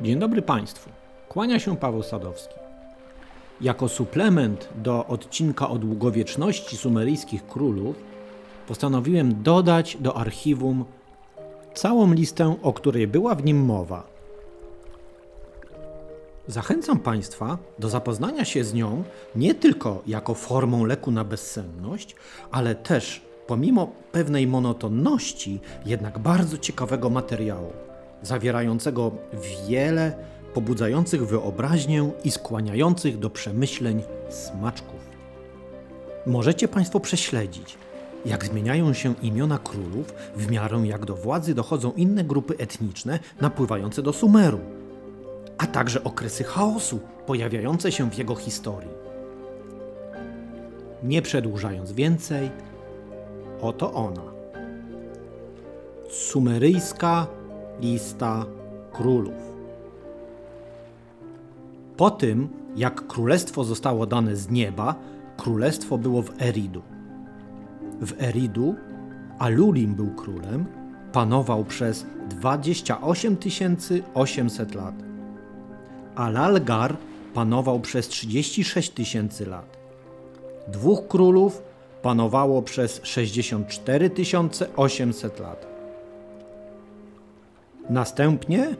Dzień dobry Państwu. Kłania się Paweł Sadowski. Jako suplement do odcinka o długowieczności sumeryjskich królów postanowiłem dodać do archiwum całą listę, o której była w nim mowa. Zachęcam Państwa do zapoznania się z nią nie tylko jako formą leku na bezsenność, ale też pomimo pewnej monotonności, jednak bardzo ciekawego materiału, zawierającego wiele pobudzających wyobraźnię i skłaniających do przemyśleń smaczków. Możecie Państwo prześledzić, jak zmieniają się imiona królów w miarę jak do władzy dochodzą inne grupy etniczne napływające do Sumeru, a także okresy chaosu pojawiające się w jego historii. Nie przedłużając więcej, oto ona. Sumeryjska lista królów. Po tym, jak królestwo zostało dane z nieba, królestwo było w Eridu. W Eridu Alulim był królem, panował przez 28 800 lat. Alalgar panował przez 36 tysięcy lat. Dwóch królów panowało przez 64 800 lat. Następnie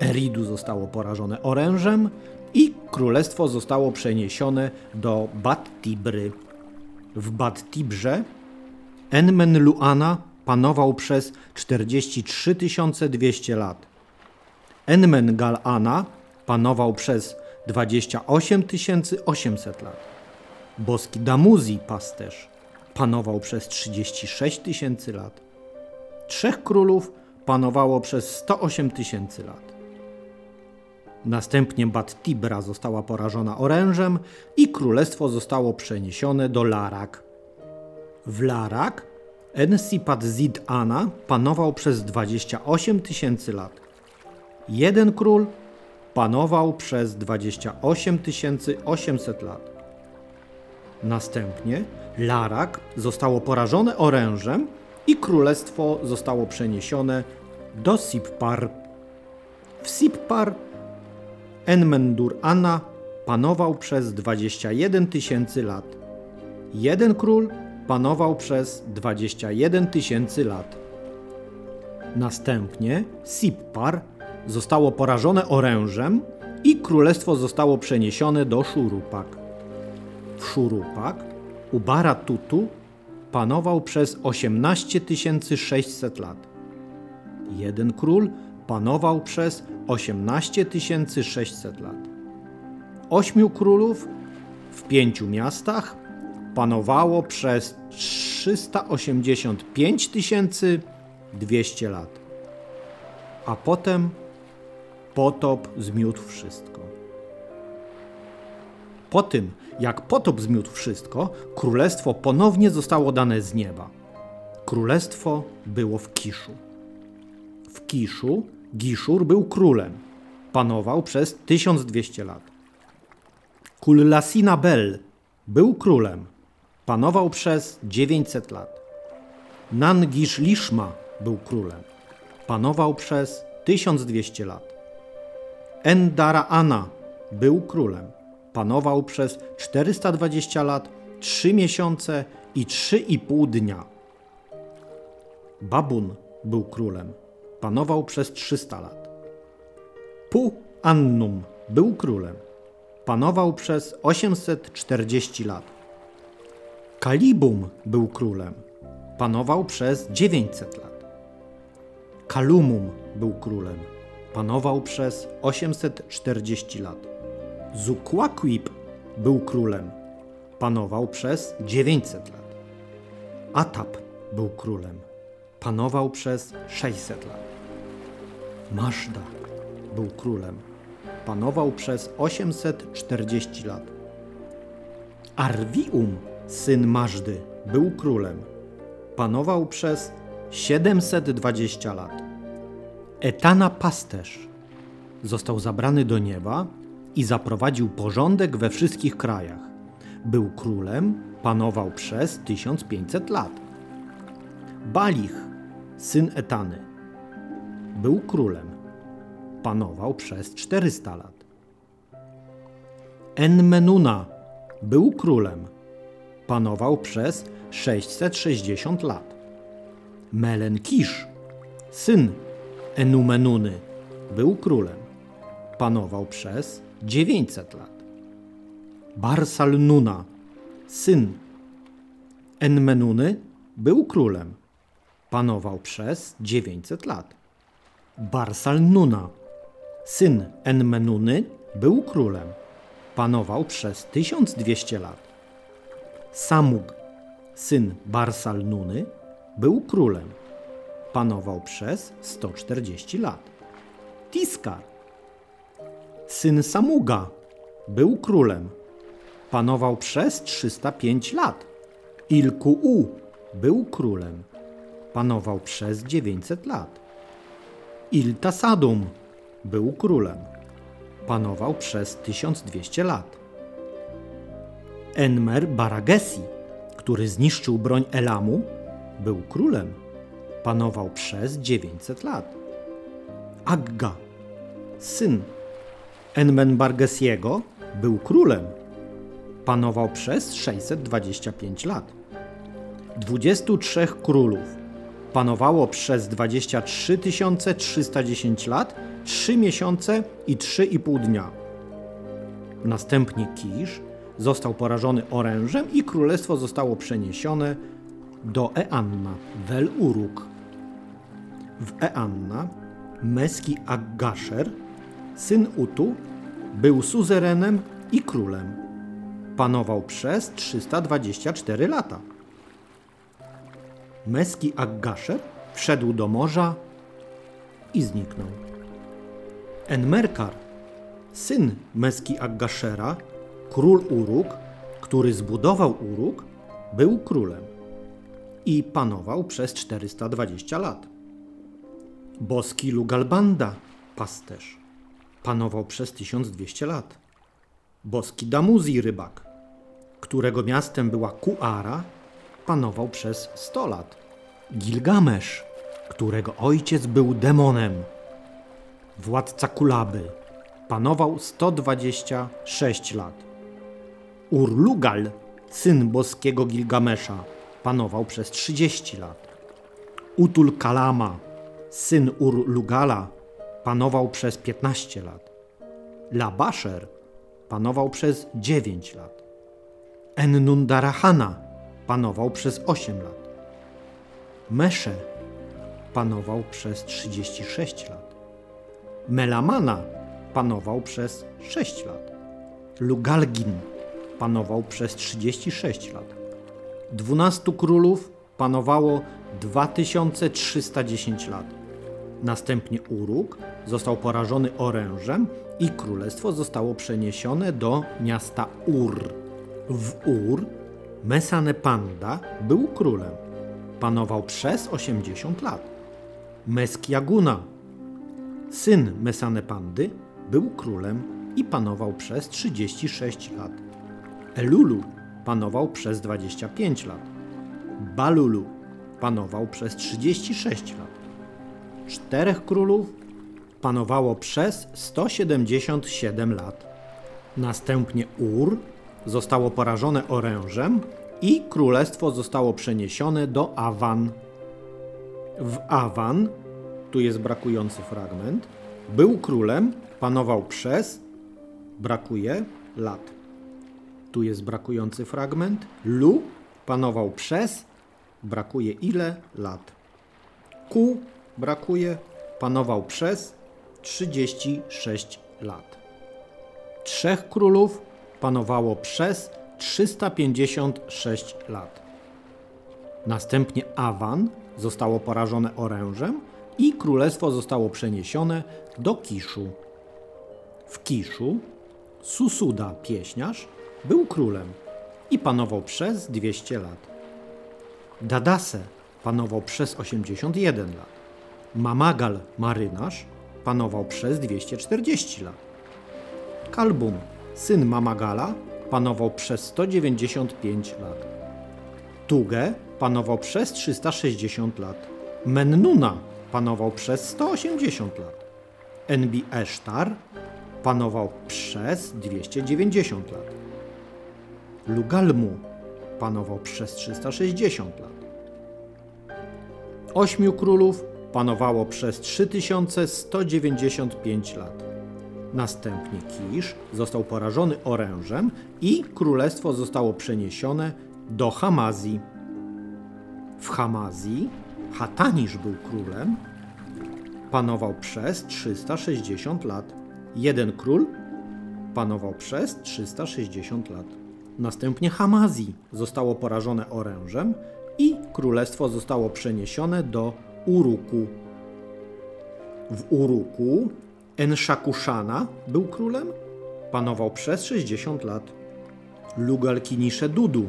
Eridu zostało porażone orężem i królestwo zostało przeniesione do Bat-Tibry. W Bat-Tibrze Enmen-Luana panował przez 43 200 lat. Enmen-Galana panował przez 28 800 lat. Boski Damuzi pasterz panował przez 36 tysięcy lat. Trzech królów panowało przez 108 tysięcy lat. Następnie Bat Tibra została porażona orężem i królestwo zostało przeniesione do Larak. W Larak Ensipat Zid Ana panował przez 28 tysięcy lat. Jeden król panował przez 28 800 lat. Następnie Larak zostało porażone orężem i królestwo zostało przeniesione do Sipar. W Sipar Enmendur Anna panował przez 21 tysięcy lat. Jeden król panował przez 21 tysięcy lat. Następnie Sippar zostało porażone orężem i królestwo zostało przeniesione do Szurupak. W Szurupak Ubara Tutu panował przez 18 600 lat. Jeden król panował przez 18 600 lat. Ośmiu królów w pięciu miastach panowało przez 385 200 lat. A potem potop zmiótł wszystko. Po tym, jak potop zmiótł wszystko, królestwo ponownie zostało dane z nieba. Królestwo było w Kiszu. W Kiszu Giszur był królem. Panował przez 1200 lat. Kullasina Bel był królem. Panował przez 900 lat. Nangish Lishma był królem. Panował przez 1200 lat. Endara Ana był królem. Panował przez 420 lat, 3 miesiące i 3,5 dnia. Babun był królem. Panował przez 300 lat. Pu Annum był królem. Panował przez 840 lat. Kalibum był królem. Panował przez 900 lat. Kalumum był królem. Panował przez 840 lat. Zukłakwip był królem. Panował przez 900 lat. Atap był królem. Panował przez 600 lat. Maszda był królem. Panował przez 840 lat. Arwium, syn Maszdy, był królem. Panował przez 720 lat. Etana pasterz został zabrany do nieba i zaprowadził porządek we wszystkich krajach. Był królem, panował przez 1500 lat. Balich, syn Etany, był królem. panował przez 400 lat. Enmenuna. Był królem, panował przez 660 lat. Melenkisz, syn Enumenuny, był królem, panował przez 900 lat. Barsalnuna, syn Enmenuny, był królem, panował przez 900 lat. Barsalnuna, syn Enmenuny, był królem, panował przez 1200 lat. Samug, syn Barsalnuny, był królem, panował przez 140 lat. Tiskar, syn Samuga, był królem, panował przez 305 lat. Ilku-U był królem, panował przez 900 lat. Iltasadum był królem, panował przez 1200 lat. Enmer Baragesi, który zniszczył broń Elamu, był królem, panował przez 900 lat. Agga, syn Enmenbargesiego, był królem, panował przez 625 lat. 23 królów panowało przez 23 310 lat, 3 miesiące i 3,5 dnia. Następnie Kisz został porażony orężem i królestwo zostało przeniesione do Eanna, Wel Uruk. W Eanna Meski Aggasher, syn Utu, był suzerenem i królem. Panował przez 324 lata. Meski Aggasher wszedł do morza i zniknął. Enmerkar, syn Meski Aggashera, król Uruk, który zbudował Uruk, był królem i panował przez 420 lat. Boski Lugalbanda, pasterz, panował przez 1200 lat. Boski Damuzi, rybak, którego miastem była Kuara, panował przez 100 lat. Gilgamesz, którego ojciec był demonem, władca Kulaby, panował 126 lat. Urlugal, syn boskiego Gilgamesza, panował przez 30 lat. Utul Kalama, syn Urlugala, panował przez 15 lat. Labasher panował przez 9 lat. Ennundarahana panował przez 8 lat. Mesze panował przez 36 lat. Melamana panował przez 6 lat. Lugalgin panował przez 36 lat. Dwunastu królów panowało 2310 lat. Następnie Uruk został porażony orężem i królestwo zostało przeniesione do miasta Ur. W Ur Mesanepanda był królem. Panował przez 80 lat. Meskiaguna, syn Mesanepandy, był królem i panował przez 36 lat. Elulu panował przez 25 lat. Balulu panował przez 36 lat. Czterech królów panowało przez 177 lat. Następnie Ur zostało porażone orężem i królestwo zostało przeniesione do Awan. W Awan, tu jest brakujący fragment, był królem, panował przez, brakuje, lat. Tu jest brakujący fragment. Lu panował przez, brakuje ile lat. Ku brakuje, panował przez 36 lat. Trzech królów panowało przez 356 lat. Następnie Awan zostało porażone orężem i królestwo zostało przeniesione do Kiszu. W Kiszu Susuda, pieśniarz, był królem i panował przez 200 lat. Dadase panował przez 81 lat. Mamagal, marynarz, panował przez 240 lat. Kalbum, syn Mamagala, panował przez 195 lat. Tuge panował przez 360 lat. Mennuna panował przez 180 lat. Enbi Esztar panował przez 290 lat. Lugalmu panował przez 360 lat. Ośmiu królów panowało przez 3195 lat. Następnie Kisz został porażony orężem i królestwo zostało przeniesione do Hamazji. W Hamazji Hatanisz był królem, panował przez 360 lat. Jeden król panował przez 360 lat. Następnie Hamazji zostało porażone orężem i królestwo zostało przeniesione do Uruku. W Uruku Enshakushana był królem, panował przez 60 lat. Lugal-Kinisze Dudu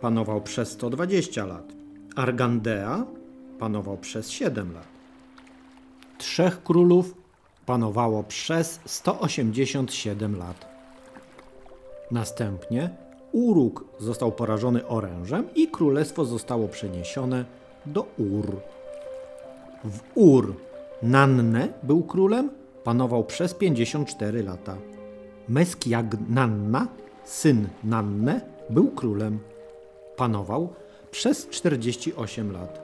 panował przez 120 lat. Argandea panował przez 7 lat. Trzech królów panowało przez 187 lat. Następnie Uruk został porażony orężem i królestwo zostało przeniesione do Ur. W Ur Nanne był królem, panował przez 54 lata. Meskiag Nanna, syn Nanne, był królem. Panował przez 48 lat.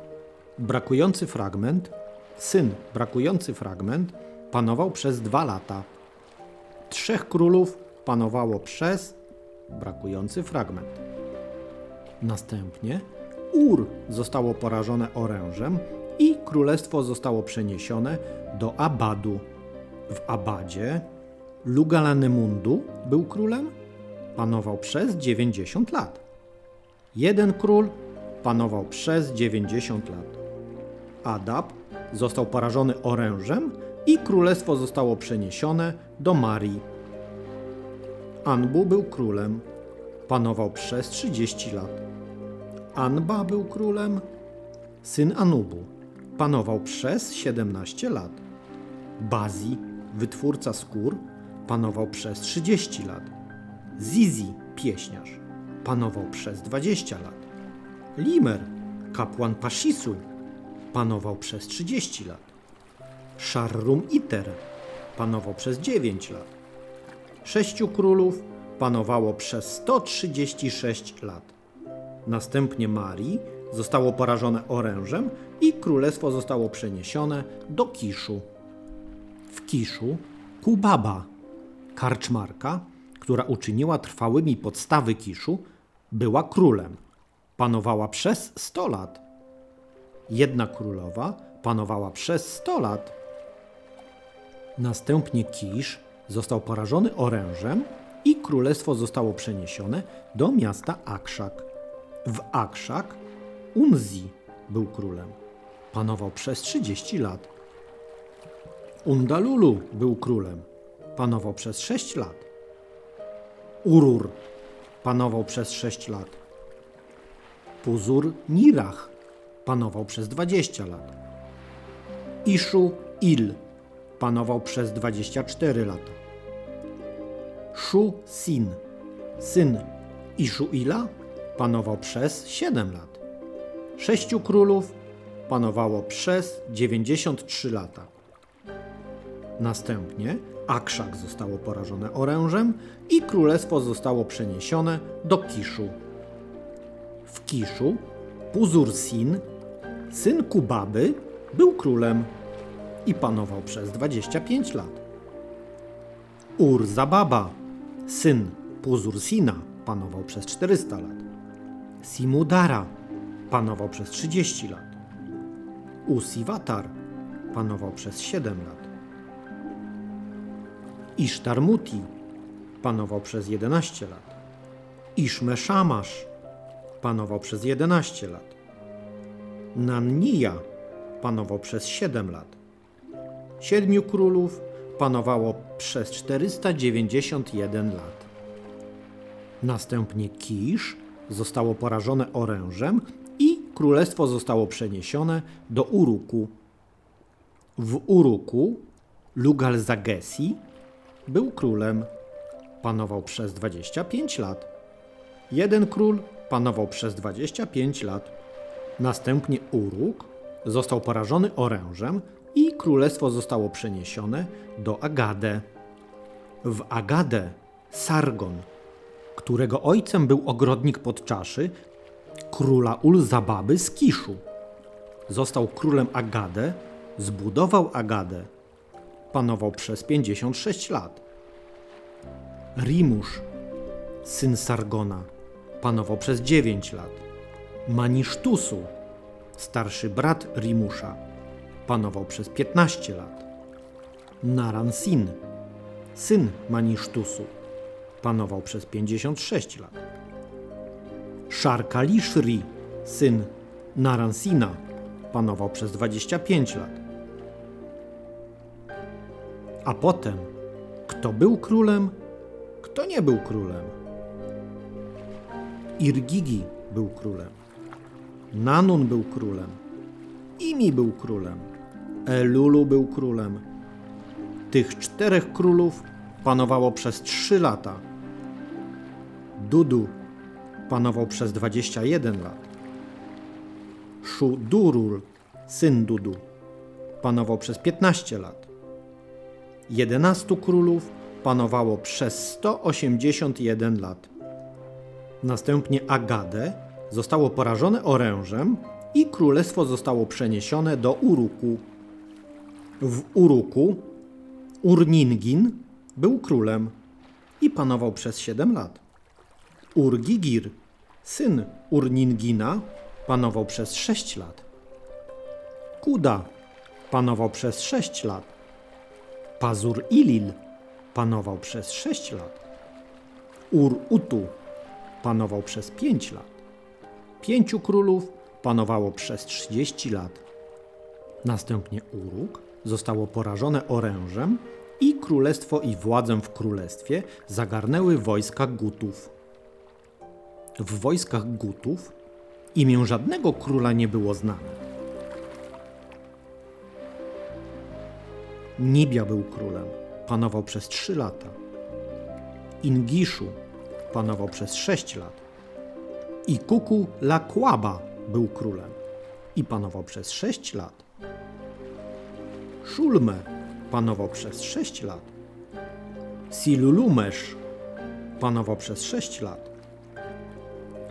Brakujący fragment, syn brakujący fragment, panował przez dwa lata. Trzech królów panowało przez brakujący fragment. Następnie Ur zostało porażone orężem i królestwo zostało przeniesione do Abadu. W Abadzie Lugalanemundu był królem, panował przez 90 lat. Jeden król panował przez 90 lat. Adab został porażony orężem i królestwo zostało przeniesione do Marii. Anbu był królem, panował przez 30 lat. Anba był królem, syn Anubu, panował przez 17 lat. Bazi, wytwórca skór, panował przez 30 lat. Zizi, pieśniarz, panował przez 20 lat. Limer, kapłan Pashisu, panował przez 30 lat. Sharrum Iter panował przez 9 lat. Sześciu królów panowało przez 136 lat. Następnie Marii zostało porażone orężem i królestwo zostało przeniesione do Kiszu. W Kiszu Kubaba, karczmarka, która uczyniła trwałymi podstawy Kiszu, była królem. Panowała przez 100 lat. Jedna królowa panowała przez 100 lat. Następnie Kisz został porażony orężem i królestwo zostało przeniesione do miasta Akszak. W Akszak Unzi był królem. Panował przez 30 lat. Undalulu był królem. Panował przez 6 lat. Urur panował przez 6 lat. Puzur Nirach panował przez 20 lat. Iszu Il panował przez 24 lata. Shu Sin, syn Iszuila, panował przez 7 lat. Sześciu królów panowało przez 93 lata. Następnie Akszak zostało porażone orężem i królestwo zostało przeniesione do Kiszu. W Kiszu Puzur-Sin, syn Kubaby, był królem i panował przez 25 lat. Ur-Zababa, syn Puzur-Sina, panował przez 400 lat. Simudara panował przez 30 lat. Usiwatar panował przez 7 lat. Isztarmuti panował przez 11 lat. Iszmeszamasz panował przez 11 lat. Nannija panował przez 7 lat. Siedmiu królów panowało przez 491 lat. Następnie Kisz zostało porażone orężem i królestwo zostało przeniesione do Uruku. W Uruku Lugal Zagesi był królem. Panował przez 25 lat. Jeden król panował przez 25 lat. Następnie Uruk został porażony orężem i królestwo zostało przeniesione do Agade. W Agadę Sargon, którego ojcem był ogrodnik podczaszy, króla Ulzababy z Kiszu. Został królem Agadę, zbudował Agadę. Panował przez 56 lat. Rimusz, syn Sargona, panował przez 9 lat. Manisztusu, starszy brat Rimusza, panował przez 15 lat. Naransin, syn Manisztusu, panował przez 56 lat. Szarkalishri, syn Naransina, panował przez 25 lat. A potem, kto był królem, kto nie był królem. Irgigi był królem. Nanun był królem. Imi był królem. Elulu był królem. Tych czterech królów panowało przez trzy lata. Dudu panował przez 21 lat. Szudurul, syn Dudu, panował przez 15 lat. 11 królów panowało przez 181 lat. Następnie Agade zostało porażone orężem i królestwo zostało przeniesione do Uruku. W Uruku Urningin był królem i panował przez 7 lat. Urgigir, syn Urningina, panował przez 6 lat. Kuda panował przez 6 lat. Pazur Ilil panował przez 6 lat. Ur-Utu panował przez 5 lat. Pięciu królów panowało przez 30 lat. Następnie Uruk zostało porażone orężem i królestwo i władzę w królestwie zagarnęły wojska Gutów. W wojskach Gutów imię żadnego króla nie było znane. Nibia był królem, panował przez trzy lata. Ingiszu panował przez sześć lat. I Kuku Lakłaba był królem i panował przez sześć lat. Szulme panował przez sześć lat. Silulumesz panował przez sześć lat.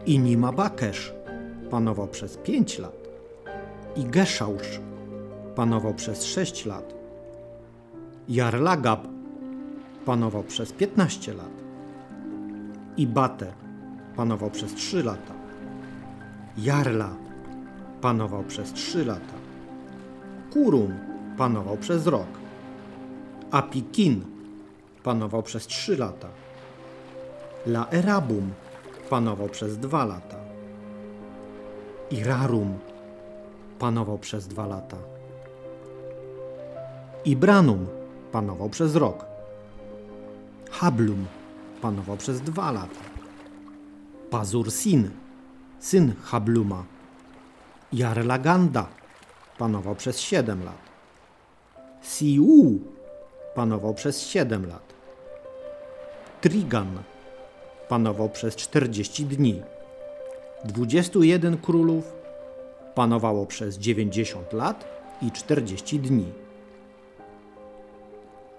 I Nimabakesz panował przez pięć lat. I Geszausz panował przez sześć lat. Jarlagab panował przez 15 lat. I Bate panował przez 3 lata. Jarla panował przez 3 lata. Kurum panował przez rok. Apikin panował przez 3 lata. Laerabum panował przez 2 lata. Irarum panował przez 2 lata. Ibranum panował przez rok. Hablum panował przez dwa lata. Pazur Sin, syn Habluma. Jarlaganda panował przez siedem lat. Siu panował przez siedem lat. Trigan panował przez czterdzieści dni. Dwudziestu jeden królów panowało przez dziewięćdziesiąt lat i czterdzieści dni.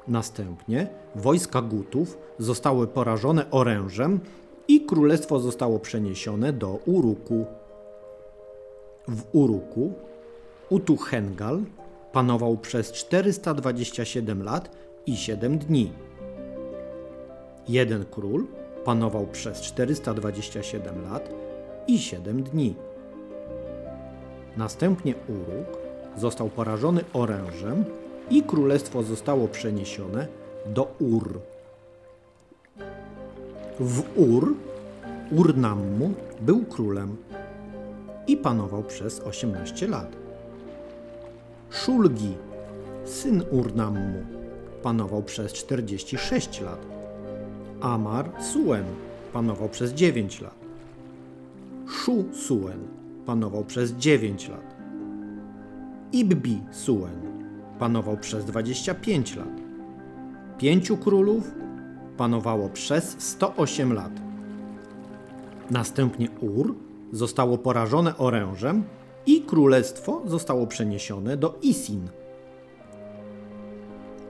Następnie wojska Gutów zostały porażone orężem i królestwo zostało przeniesione do Uruku. W Uruku Utuchengal panował przez 427 lat i 7 dni. Jeden król panował przez 427 lat i 7 dni. Następnie Uruk został porażony orężem i królestwo zostało przeniesione do Ur. W Ur Urnammu był królem i panował przez 18 lat. Szulgi, syn Urnammu, panował przez 46 lat. Amar Suen panował przez 9 lat. Shu Suen panował przez 9 lat. Ibbi Suen panował przez 25 lat. Pięciu królów panowało przez 108 lat. Następnie Ur zostało porażone orężem i królestwo zostało przeniesione do Isin.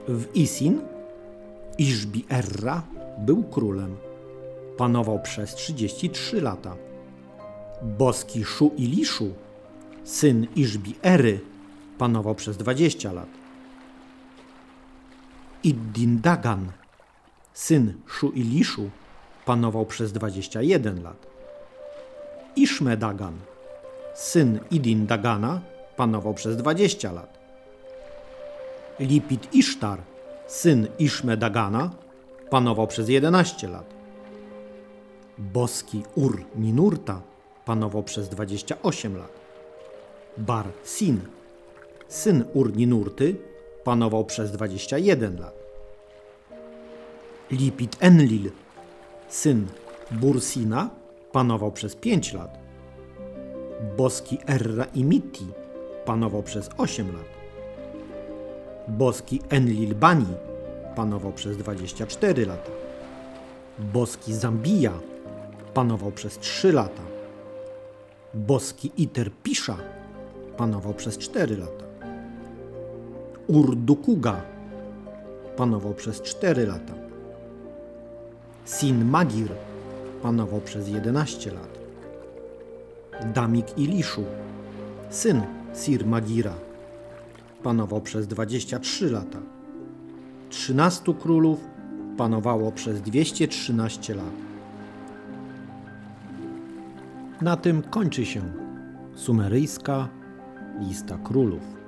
W Isin Iżbi-Erra był królem. Panował przez 33 lata. Boski Szu-Iliszu, syn Iżbi-Ery, panował przez 20 lat. Iddin-Dagan, syn Szu-Iliszu, panował przez 21 lat. Iszme-Dagan, syn Idin-Dagana, panował przez 20 lat. Lipit Isztar, syn Iszme-Dagana, panował przez 11 lat. Boski Ur-Ninurta panował przez 28 lat. Bar Sin, syn Ur-Ninurty, panował przez 21 lat. Lipit Enlil, syn Bursina, panował przez 5 lat. Boski Erra Imiti panował przez 8 lat. Boski Enlil Bani panował przez 24 lata. Boski Zambija panował przez 3 lata. Boski Iter Pisza panował przez 4 lata. Urdukuga panował przez 4 lata. Sin Magir panował przez 11 lat. Damik Iliszu, syn Sir Magira, panował przez 23 lata. 13 królów panowało przez 213 lat. Na tym kończy się sumeryjska lista królów.